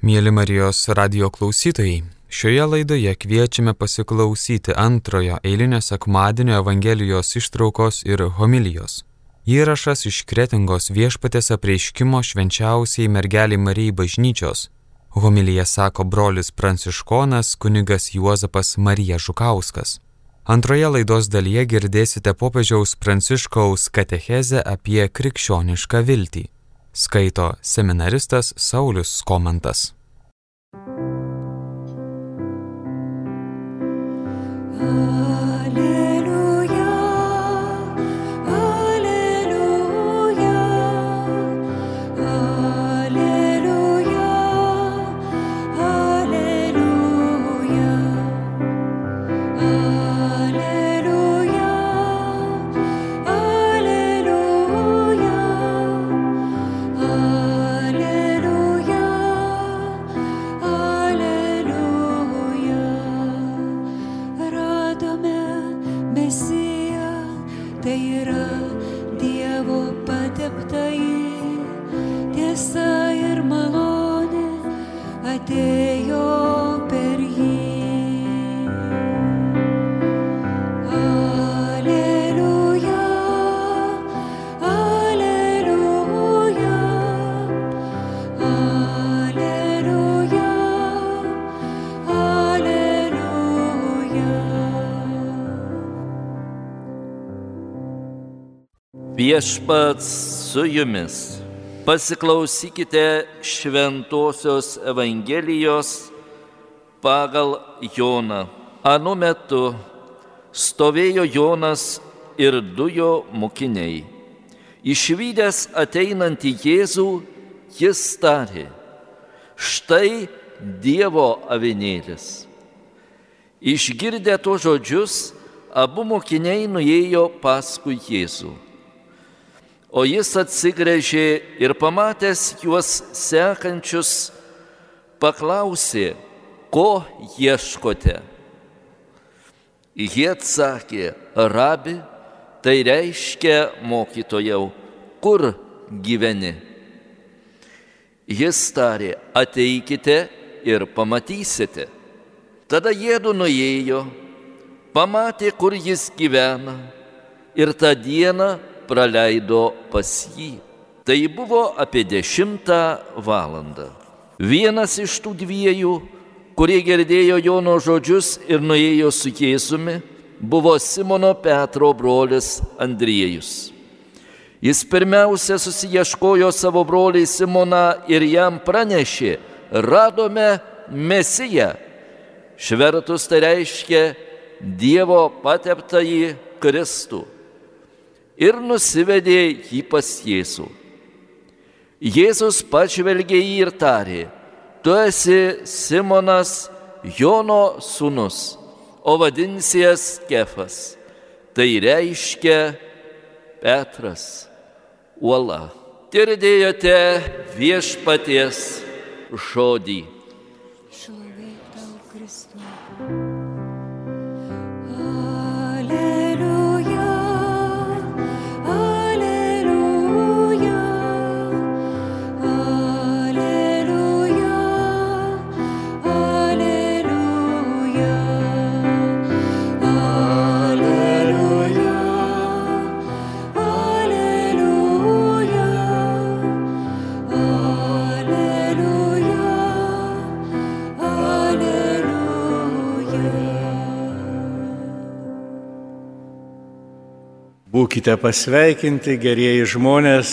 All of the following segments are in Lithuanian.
Mėly Marijos radio klausytojai, šioje laidoje kviečiame pasiklausyti antrojo eilinio sekmadienio Evangelijos ištraukos ir homilijos. Įrašas iš kretingos viešpatės apreiškimo švenčiausiai mergeliai Marijai bažnyčios. Homilija sako brolis pranciškonas kunigas Juozapas Marija Žukauskas. Antroje laidos dalyje girdėsite popiežiaus pranciškaus katechezę apie krikščionišką viltį skaito seminaristas Saulis Komantas. Viešpats su jumis. Pasiklausykite Šventojios Evangelijos pagal Joną. Anu metu stovėjo Jonas ir du jo mokiniai. Išvykęs ateinantį Jėzų, jis tarė, štai Dievo avinėlis. Išgirdę to žodžius, abu mokiniai nuėjo paskui Jėzų. O jis atsigręžė ir pamatęs juos sekančius, paklausė, ko ieškote. Jie atsakė, rabi, tai reiškia mokytojau, kur gyveni. Jis tarė, ateikite ir pamatysite. Tada jėdu nuėjo, pamatė, kur jis gyvena ir tą dieną praleido pas jį. Tai buvo apie dešimtą valandą. Vienas iš tų dviejų, kurie girdėjo Jono žodžius ir nuėjo su Jėzumi, buvo Simono Petro brolis Andriejus. Jis pirmiausia susieškojo savo broliai Simoną ir jam pranešė, radome Mesiją. Švertus tai reiškia Dievo pateptąjį Kristų ir nusivedė jį pas Jėzų. Jėzus pažvelgė jį ir tarė, tu esi Simonas Jono sūnus, o vadinsies Kefas. Tai reiškia Petras, uola. Girdėjote viešpaties žodį. Būkite pasveikinti, gerieji žmonės,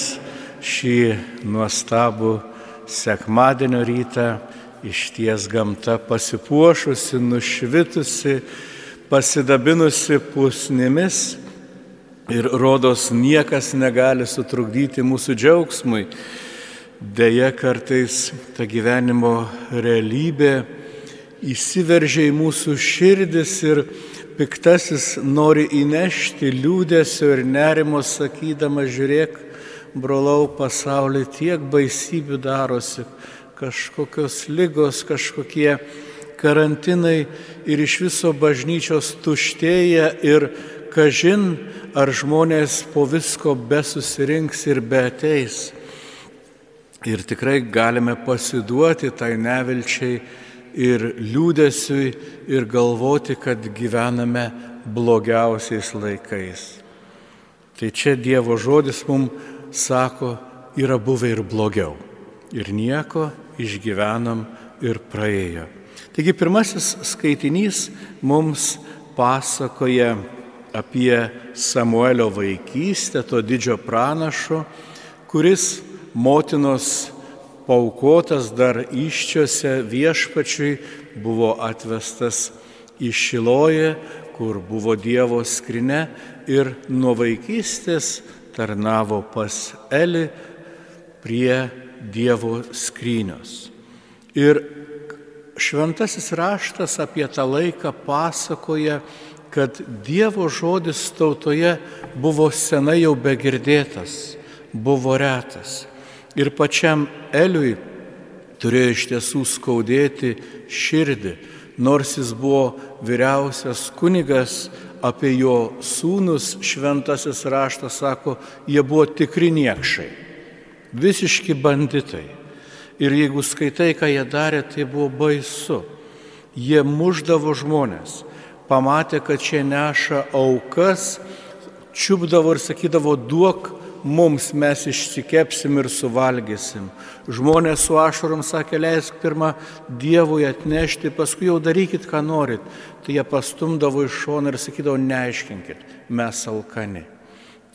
šį nuostabų sekmadienio rytą iš ties gamta pasipuošusi, nušvitusi, pasidabinusi pusnimis ir rodos niekas negali sutrukdyti mūsų džiaugsmui. Deja, kartais ta gyvenimo realybė įsiveržia į mūsų širdis ir piktasis nori įnešti liūdėsio ir nerimo, sakydama, žiūrėk, brolau pasaulį tiek baisybių darosi, kažkokios lygos, kažkokie karantinai ir iš viso bažnyčios tuštėja ir kažin, ar žmonės po visko besusirinks ir beateis. Ir tikrai galime pasiduoti tai nevilčiai ir liūdėsiui ir galvoti, kad gyvename blogiausiais laikais. Tai čia Dievo žodis mums sako, yra buvę ir blogiau. Ir nieko išgyvenom ir praėjo. Taigi pirmasis skaitinys mums pasakoja apie Samuelio vaikystę, to didžio pranašo, kuris motinos paukotas dar iščiose viešpačiui buvo atvestas į Šiloje, kur buvo Dievo skrinė ir nuo vaikystės tarnavo pas Eli prie Dievo skrynios. Ir šventasis raštas apie tą laiką pasakoja, kad Dievo žodis tautoje buvo senai jau begirdėtas, buvo retas. Ir pačiam Eliui turėjo iš tiesų skaudėti širdį, nors jis buvo vyriausias kunigas, apie jo sūnus šventasis raštas sako, jie buvo tikri niekšai, visiški banditai. Ir jeigu skaitai, ką jie darė, tai buvo baisu. Jie muždavo žmonės, pamatė, kad čia neša aukas, čiupdavo ir sakydavo, duok mums mes išsikepsim ir suvalgysim. Žmonės su ašarom sakė, leisk pirmą Dievui atnešti, paskui jau darykit, ką norit. Tai jie pastumdavo iš šono ir sakydavo, neaiškinkit, mes alkani.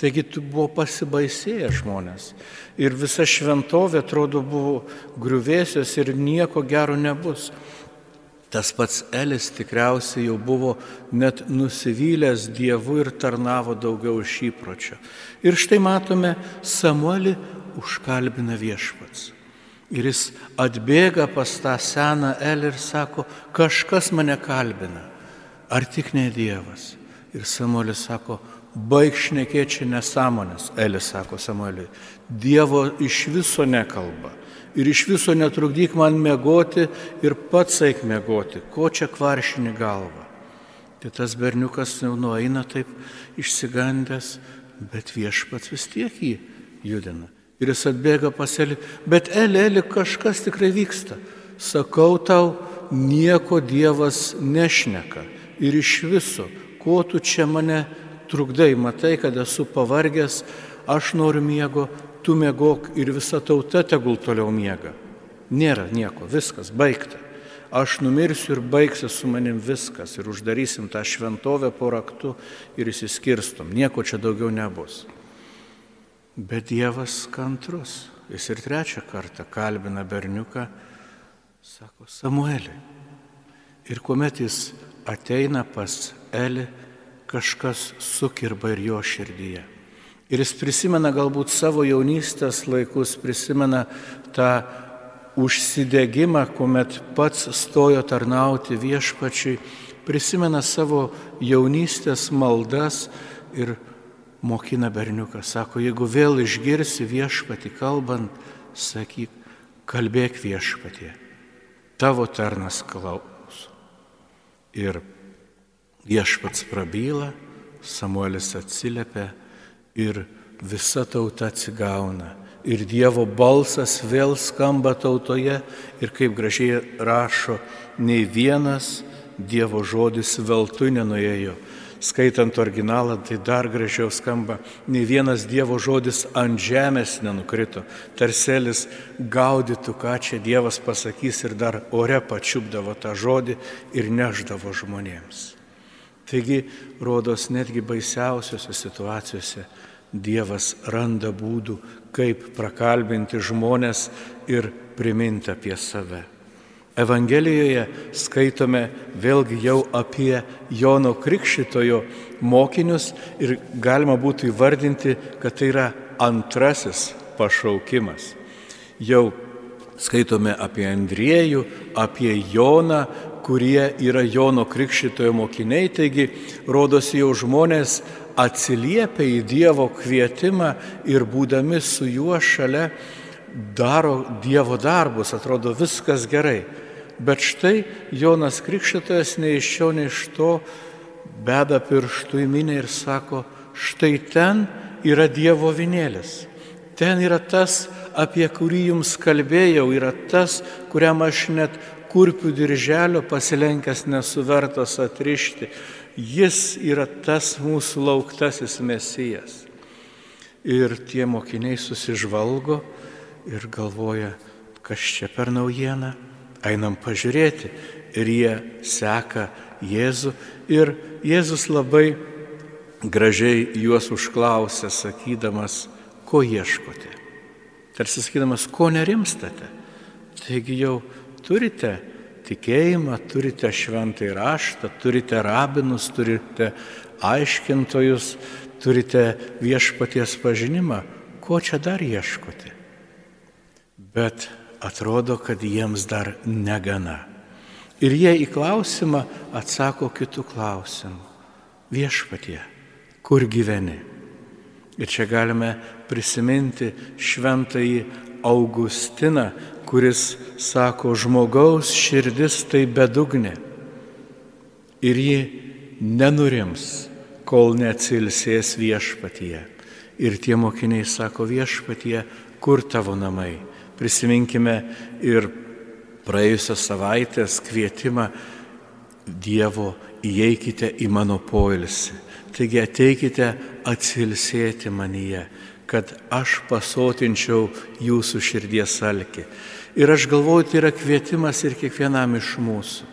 Taigi buvo pasibaisėję žmonės. Ir visa šventovė, atrodo, buvo griuvėsios ir nieko gero nebus. Tas pats Elis tikriausiai jau buvo net nusivylęs Dievu ir tarnavo daugiau iš įpročio. Ir štai matome, Samuelį užkalbina viešpats. Ir jis atbėga pas tą seną Elį ir sako, kažkas mane kalbina, ar tik ne Dievas. Ir Samuelis sako, baig šnekėti nesąmonės. Elis sako Samueliui, Dievo iš viso nekalba ir iš viso netrukdyk man mėgoti ir pats eik mėgoti, ko čia kvaršini galvą. Tai tas berniukas jau nueina taip išsigandęs, bet viešpats vis tiek jį judina. Ir jis atbėga pas Elį, bet Elį, Elį kažkas tikrai vyksta. Sakau tau, nieko Dievas nešneka. Ir iš viso, ko tu čia mane trukdai, matai, kad esu pavargęs, aš noriu miego, tu mėgok ir visa tauta tegul toliau miega. Nėra nieko, viskas, baigta. Aš numirsiu ir baigsiu su manim viskas ir uždarysim tą šventovę po raktu ir įsiskirstom. Nieko čia daugiau nebus. Bet Dievas kantrus. Jis ir trečią kartą kalbina berniuką, sako Samuelį. Ir kuomet jis ateina pas Eli, kažkas sukirba ir jo širdyje. Ir jis prisimena galbūt savo jaunystės laikus, prisimena tą užsidėgymą, kuomet pats stojo tarnauti viešpačiui, prisimena savo jaunystės maldas ir mokina berniuką. Sako, jeigu vėl išgirsi viešpatį kalbant, sakyk, kalbėk viešpatie, tavo tarnas klauso. Ir viešpats prabyla, Samuelis atsiliepia ir visa tauta atsigauna. Ir Dievo balsas vėl skamba tautoje ir kaip gražiai rašo, nei vienas Dievo žodis veltui nenuėjo. Skaitant originalą, tai dar gražiau skamba, nei vienas Dievo žodis ant žemės nenukrito. Tarselis gaudytų, ką čia Dievas pasakys ir dar ore pačiupdavo tą žodį ir neždavo žmonėms. Taigi, rodos, netgi baisiausiose situacijose Dievas randa būdų, kaip prakalbinti žmonės ir priminti apie save. Evangelijoje skaitome vėlgi jau apie Jono Krikščitojo mokinius ir galima būtų įvardinti, kad tai yra antrasis pašaukimas. Jau skaitome apie Andriejų, apie Joną, kurie yra Jono Krikščitojo mokiniai, taigi rodosi jau žmonės atsiliepia į Dievo kvietimą ir būdami su juo šalia daro Dievo darbus, atrodo viskas gerai. Bet štai Jonas Krikščitojas nei iš šio, nei iš to beda pirštų į minę ir sako, štai ten yra Dievo vinėlis. Ten yra tas apie kurį jums kalbėjau, yra tas, kuriam aš net kurpių dirželio pasilenkęs nesuvertas atrišti. Jis yra tas mūsų lauktasis mesijas. Ir tie mokiniai susižvalgo ir galvoja, kas čia per naujieną, einam pažiūrėti. Ir jie seka Jėzų ir Jėzus labai gražiai juos užklausė, sakydamas, ko ieškote. Tarsi sakydamas, ko nerimstate. Taigi jau turite tikėjimą, turite šventai raštą, turite rabinus, turite aiškintojus, turite viešpaties pažinimą. Ko čia dar ieškote? Bet atrodo, kad jiems dar negana. Ir jie į klausimą atsako kitų klausimų. Viešpatie, kur gyveni? Ir čia galime prisiminti šventąjį Augustiną, kuris sako, žmogaus širdis tai bedugnė. Ir ji nenurims, kol neatsilsės viešpatyje. Ir tie mokiniai sako viešpatyje, kur tavo namai. Prisiminkime ir praėjusios savaitės kvietimą Dievo įeikite į mano poilsį. Taigi ateikite atsilsėti manyje, kad aš pasotinčiau jūsų širdies alkį. Ir aš galvoju, tai yra kvietimas ir kiekvienam iš mūsų.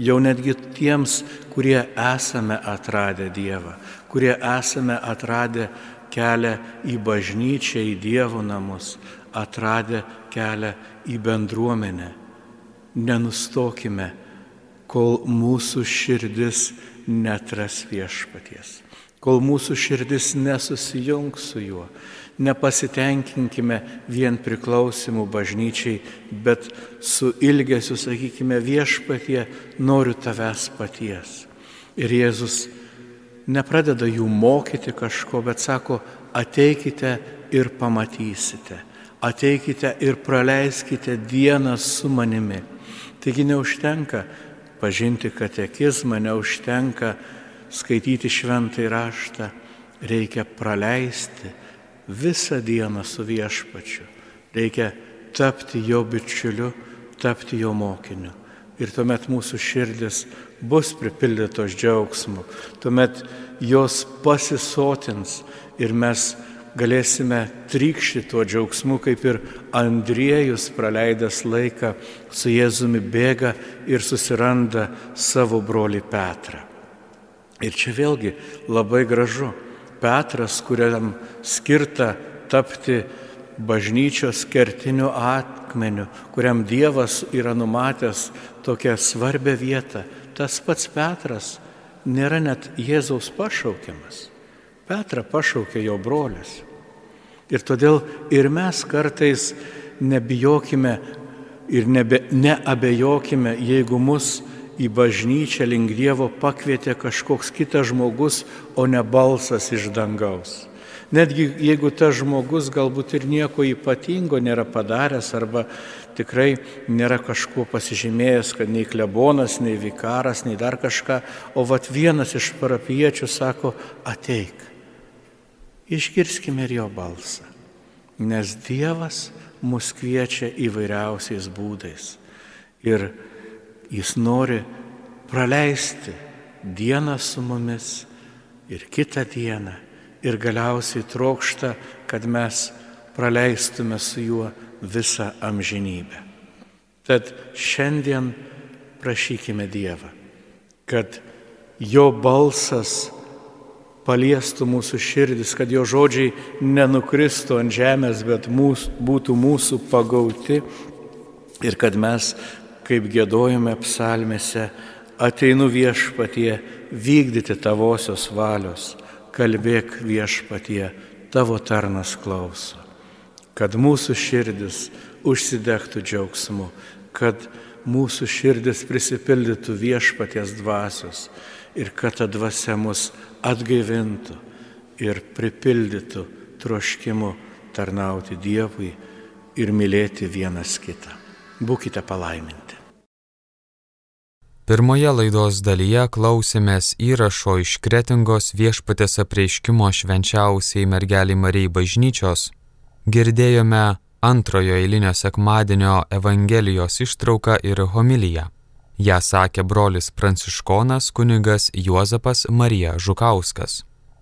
Jau netgi tiems, kurie esame atradę Dievą, kurie esame atradę kelią į bažnyčią, į Dievo namus, atradę kelią į bendruomenę. Nenustokime, kol mūsų širdis netras viešpaties, kol mūsų širdis nesusijungs su juo. Nepasitenkinkime vien priklausimų bažnyčiai, bet su ilgesiu sakykime viešpatie, noriu tavęs paties. Ir Jėzus nepradeda jų mokyti kažko, bet sako, ateikite ir pamatysite ateikite ir praleiskite dieną su manimi. Taigi neužtenka pažinti katekizmą, neužtenka skaityti šventai raštą, reikia praleisti visą dieną su viešpačiu, reikia tapti jo bičiuliu, tapti jo mokiniu. Ir tuomet mūsų širdis bus pripildytos džiaugsmu, tuomet jos pasisotins ir mes galėsime trykšti tuo džiaugsmu, kaip ir Andriejus praleidęs laiką su Jėzumi bėga ir susiranda savo brolį Petrą. Ir čia vėlgi labai gražu. Petras, kuriam skirta tapti bažnyčios kertiniu akmeniu, kuriam Dievas yra numatęs tokią svarbę vietą, tas pats Petras nėra net Jėzaus pašaukiamas. Petrą pašaukė jo brolis. Ir todėl ir mes kartais nebijokime ir nebe, neabejokime, jeigu mus į bažnyčią link Dievo pakvietė kažkoks kitas žmogus, o ne balsas iš dangaus. Netgi jeigu tas žmogus galbūt ir nieko ypatingo nėra padaręs arba tikrai nėra kažkuo pasižymėjęs, kad nei klebonas, nei vikaras, nei dar kažką, o vat vienas iš parapiečių sako, ateik išgirskime ir jo balsą. Nes Dievas mus kviečia įvairiausiais būdais. Ir jis nori praleisti dieną su mumis ir kitą dieną. Ir galiausiai trokšta, kad mes praleistume su juo visą amžinybę. Tad šiandien prašykime Dievą, kad jo balsas paliestų mūsų širdis, kad jo žodžiai nenukristų ant žemės, bet mūsų, būtų mūsų pagauti ir kad mes, kaip gėdojame psalmėse, ateinu viešpatie vykdyti tavosios valios, kalbėk viešpatie, tavo tarnas klauso, kad mūsų širdis užsidegtų džiaugsmu, kad mūsų širdis prisipildytų viešpaties dvasios ir kad ta dvasia mus atgaivintų ir pripildytų troškimu tarnauti Dievui ir mylėti vienas kitą. Būkite palaiminti. Pirmoje laidos dalyje klausėmės įrašo iš Kretingos viešpatės apreiškimo švenčiausiai mergeliai Marijai bažnyčios. Girdėjome antrojo eilinio sekmadienio Evangelijos ištrauką ir homiliją. Ja sakė brolis pranciškonas kunigas Juozapas Marija Žukauskas.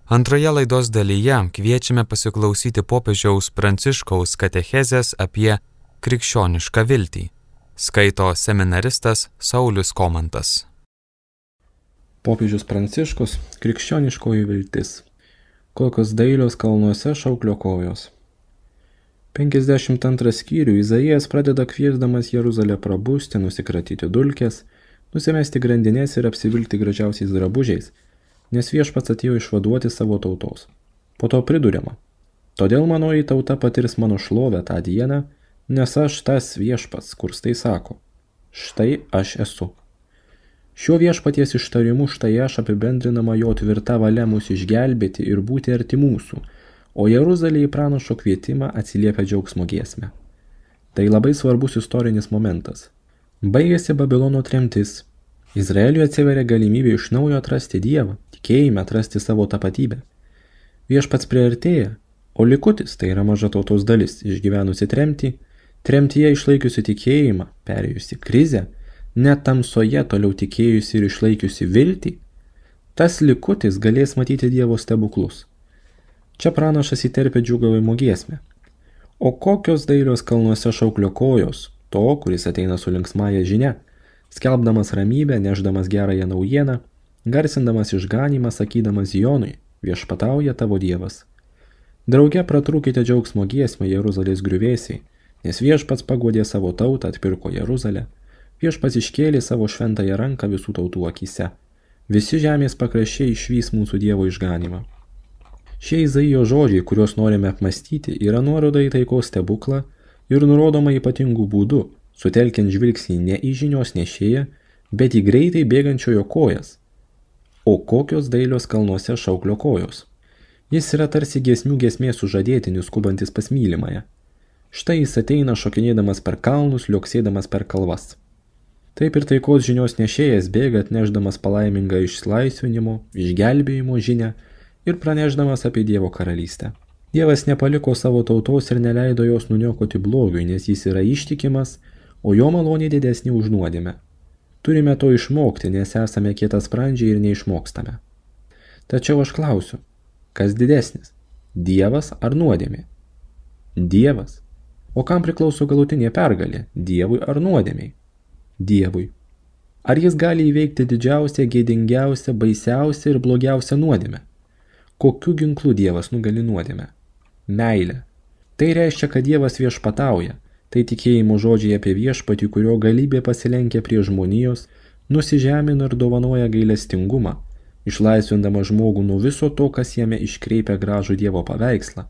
Antroje laidos dalyje kviečiame pasiklausyti popiežiaus pranciškaus katechezės apie krikščionišką viltį. Skaito seminaristas Saulis Komantas. Popiežius pranciškus - krikščioniškoji viltis. Kokios dailios kalnuose šauklio kojos. 52 skyrių Izaijas pradeda kviesdamas Jeruzalę prabusti, nusikratyti dulkės, nusimesti grandinės ir apsivilti gražiausiais drabužiais, nes viešpats atėjo išvaduoti savo tautos. Po to priduriama. Todėl manoji tauta patirs mano šlovę tą dieną, nes aš tas viešpats, kur tai sako. Štai aš esu. Šiuo viešpaties ištarimu štai aš apibendrinama jo tvirta valia mus išgelbėti ir būti arti mūsų, o Jeruzalė į pranašo kvietimą atsiliepia džiaugsmo giesmę. Tai labai svarbus istorinis momentas. Baigėsi Babilono tremtis. Izraeliui atsiveria galimybė iš naujo atrasti Dievą, tikėjime atrasti savo tapatybę. Viešpats priartėja, o likutis, tai yra maža tautos dalis, išgyvenusi tremtį, tremtyje išlaikiusi tikėjimą, perėjusi krizę, net tamsoje toliau tikėjusi ir išlaikiusi viltį, tas likutis galės matyti Dievo stebuklus. Čia pranašas įterpia džiugavimo giesmę. O kokios dailios kalnuose šauklio kojos, to, kuris ateina su linksmąją žinia, skelbdamas ramybę, neždamas gerąją naujieną, garsindamas išganimą, sakydamas Jonui, viešpatauja tavo Dievas. Drauge pratrūkite džiaugsmo giesmę Jeruzalės griuvėsiai, nes viešpats pagodė savo tautą, atpirko Jeruzalę, viešpats iškėlė savo šventąją ranką visų tautų akise. Visi žemės pakraščiai išvys mūsų Dievo išganimą. Šie Izaijo žodžiai, kuriuos norime apmastyti, yra nuoroda į taikos stebuklą ir nurodoma ypatingų būdų, sutelkiant žvilgsnį ne į žinios nešėją, bet į greitai bėgančiojo kojas. O kokios dailios kalnuose šauklio kojos? Jis yra tarsi giesmių giesmės sužadėtinis skubantis pas mylimąją. Štai jis ateina šokinėdamas per kalnus, liuksėdamas per kalvas. Taip ir taikos žinios nešėjas bėga atneždamas palaimingą išlaisvinimo, išgelbėjimo žinę ir praneždamas apie Dievo karalystę. Dievas nepaliko savo tautos ir neleido jos nuniokoti blogiui, nes jis yra ištikimas, o jo malonė didesnė už nuodėmę. Turime to išmokti, nes esame kietas sprandžiai ir neišmokstame. Tačiau aš klausiu, kas didesnis - Dievas ar nuodėmė? Dievas. O kam priklauso galutinė pergalė - Dievui ar nuodėmiai? Dievui. Ar jis gali įveikti didžiausią, gėdingiausią, baisiausią ir blogiausią nuodėmę? Kokiu ginklu Dievas nugali nuodėmę? Meilė. Tai reiškia, kad Dievas viešpatauja. Tai tikėjimo žodžiai apie viešpatį, kurio galybė pasilenkia prie žmonijos, nusižemina ir dovanoja gailestingumą, išlaisvindama žmogų nuo viso to, kas jame iškreipia gražų Dievo paveikslą.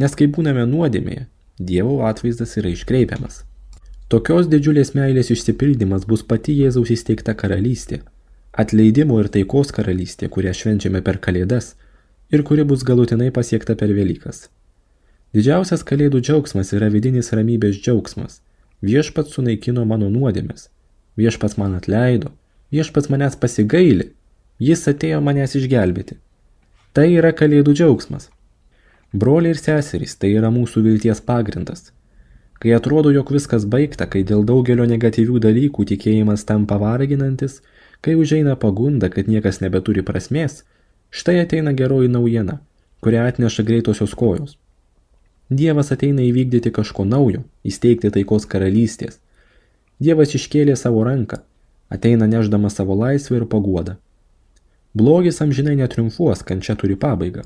Nes kai būname nuodėmėje, Dievo atvaizdas yra iškreipiamas. Tokios didžiulės meilės išsipildymas bus pati Jėzaus įsteigta karalystė, atleidimo ir taikos karalystė, kurią švenčiame per Kalėdas – ir kuri bus galutinai pasiekta per Velykas. Didžiausias kalėdų džiaugsmas yra vidinis ramybės džiaugsmas. Viešpats sunaikino mano nuodėmės. Viešpats man atleido. Viešpats manęs pasigaili. Jis atėjo manęs išgelbėti. Tai yra kalėdų džiaugsmas. Broliai ir seserys, tai yra mūsų vilties pagrindas. Kai atrodo, jog viskas baigta, kai dėl daugelio negatyvių dalykų tikėjimas tampa varginantis, kai užeina pagunda, kad niekas nebeturi prasmės, Štai ateina geroji naujiena, kurią atneša greitosios kojos. Dievas ateina įvykdyti kažko naujo, įsteigti taikos karalystės. Dievas iškėlė savo ranką, ateina neždama savo laisvę ir paguodą. Blogis amžinai netriumfuos, kančia turi pabaigą.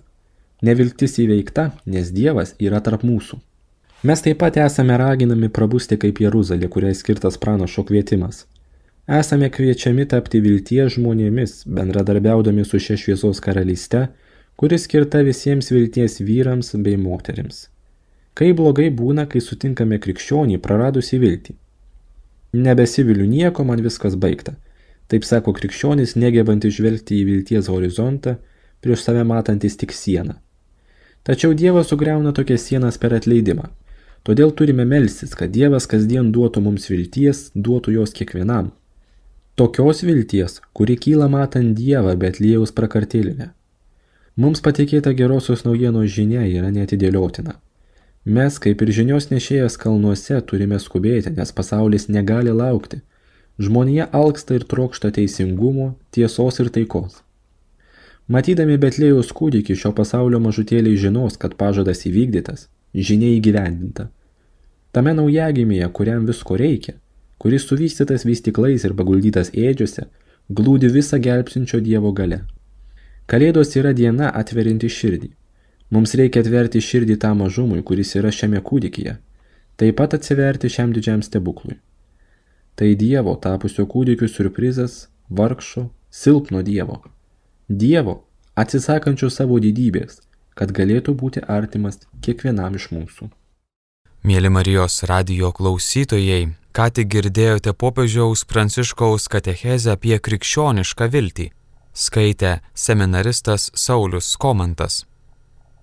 Neviltis įveikta, nes Dievas yra tarp mūsų. Mes taip pat esame raginami prabusti kaip Jeruzalė, kuriai skirtas pranašo kvietimas. Esame kviečiami tapti vilties žmonėmis, bendradarbiaudami su šia šviesos karalyste, kuri skirta visiems vilties vyrams bei moterims. Kai blogai būna, kai sutinkame krikščionį praradusi viltį. Nebesiviliu nieko, man viskas baigta. Taip sako krikščionis, negebantis žvelgti į vilties horizontą, prieš save matantis tik sieną. Tačiau Dievas sugriauna tokias sienas per atleidimą. Todėl turime melstis, kad Dievas kasdien duotų mums vilties, duotų jos kiekvienam, Tokios vilties, kuri kyla matant Dievą Betlėjaus prakartėlinę. Mums patikėta gerosios naujienos žinia yra netidėliotina. Mes, kaip ir žinios nešėjas kalnuose, turime skubėti, nes pasaulis negali laukti. Žmonija alksta ir trokšta teisingumo, tiesos ir taikos. Matydami Betlėjus kūdikį šio pasaulio mažutėliai žinos, kad pažadas įvykdytas, žinia įgyvendinta. Tame naujagimėje, kuriam visko reikia, kuris suvystytas vystiklais ir paguldytas ėdžiuose, glūdi visą gelbsinčio Dievo gale. Kalėdos yra diena atverinti širdį. Mums reikia atverti širdį tam mažumui, kuris yra šiame kūdikyje, taip pat atsiverti šiam didžiam stebuklui. Tai Dievo tapusio kūdikių surprizas, vargšo, silpno Dievo. Dievo, atsisakančio savo didybės, kad galėtų būti artimas kiekvienam iš mūsų. Mėly Marijos radio klausytojai, ką tik girdėjote popiežiaus Pranciškaus katechezę apie krikščionišką viltį. Skaitė seminaristas Saulis Komantas.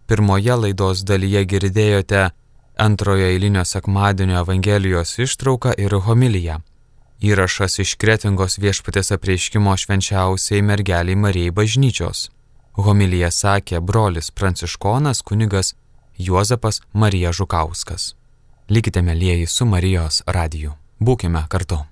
Pirmoje laidos dalyje girdėjote antrojo eilinio sekmadienio Evangelijos ištrauką ir homiliją. Įrašas iš Kretingos viešpatės apreiškimo švenčiausiai mergeliai Marijai bažnyčios. Homiliją sakė brolis pranciškonas kunigas Juozapas Marija Žukauskas. Likite mėlyjeji su Marijos radiju. Būkime kartu.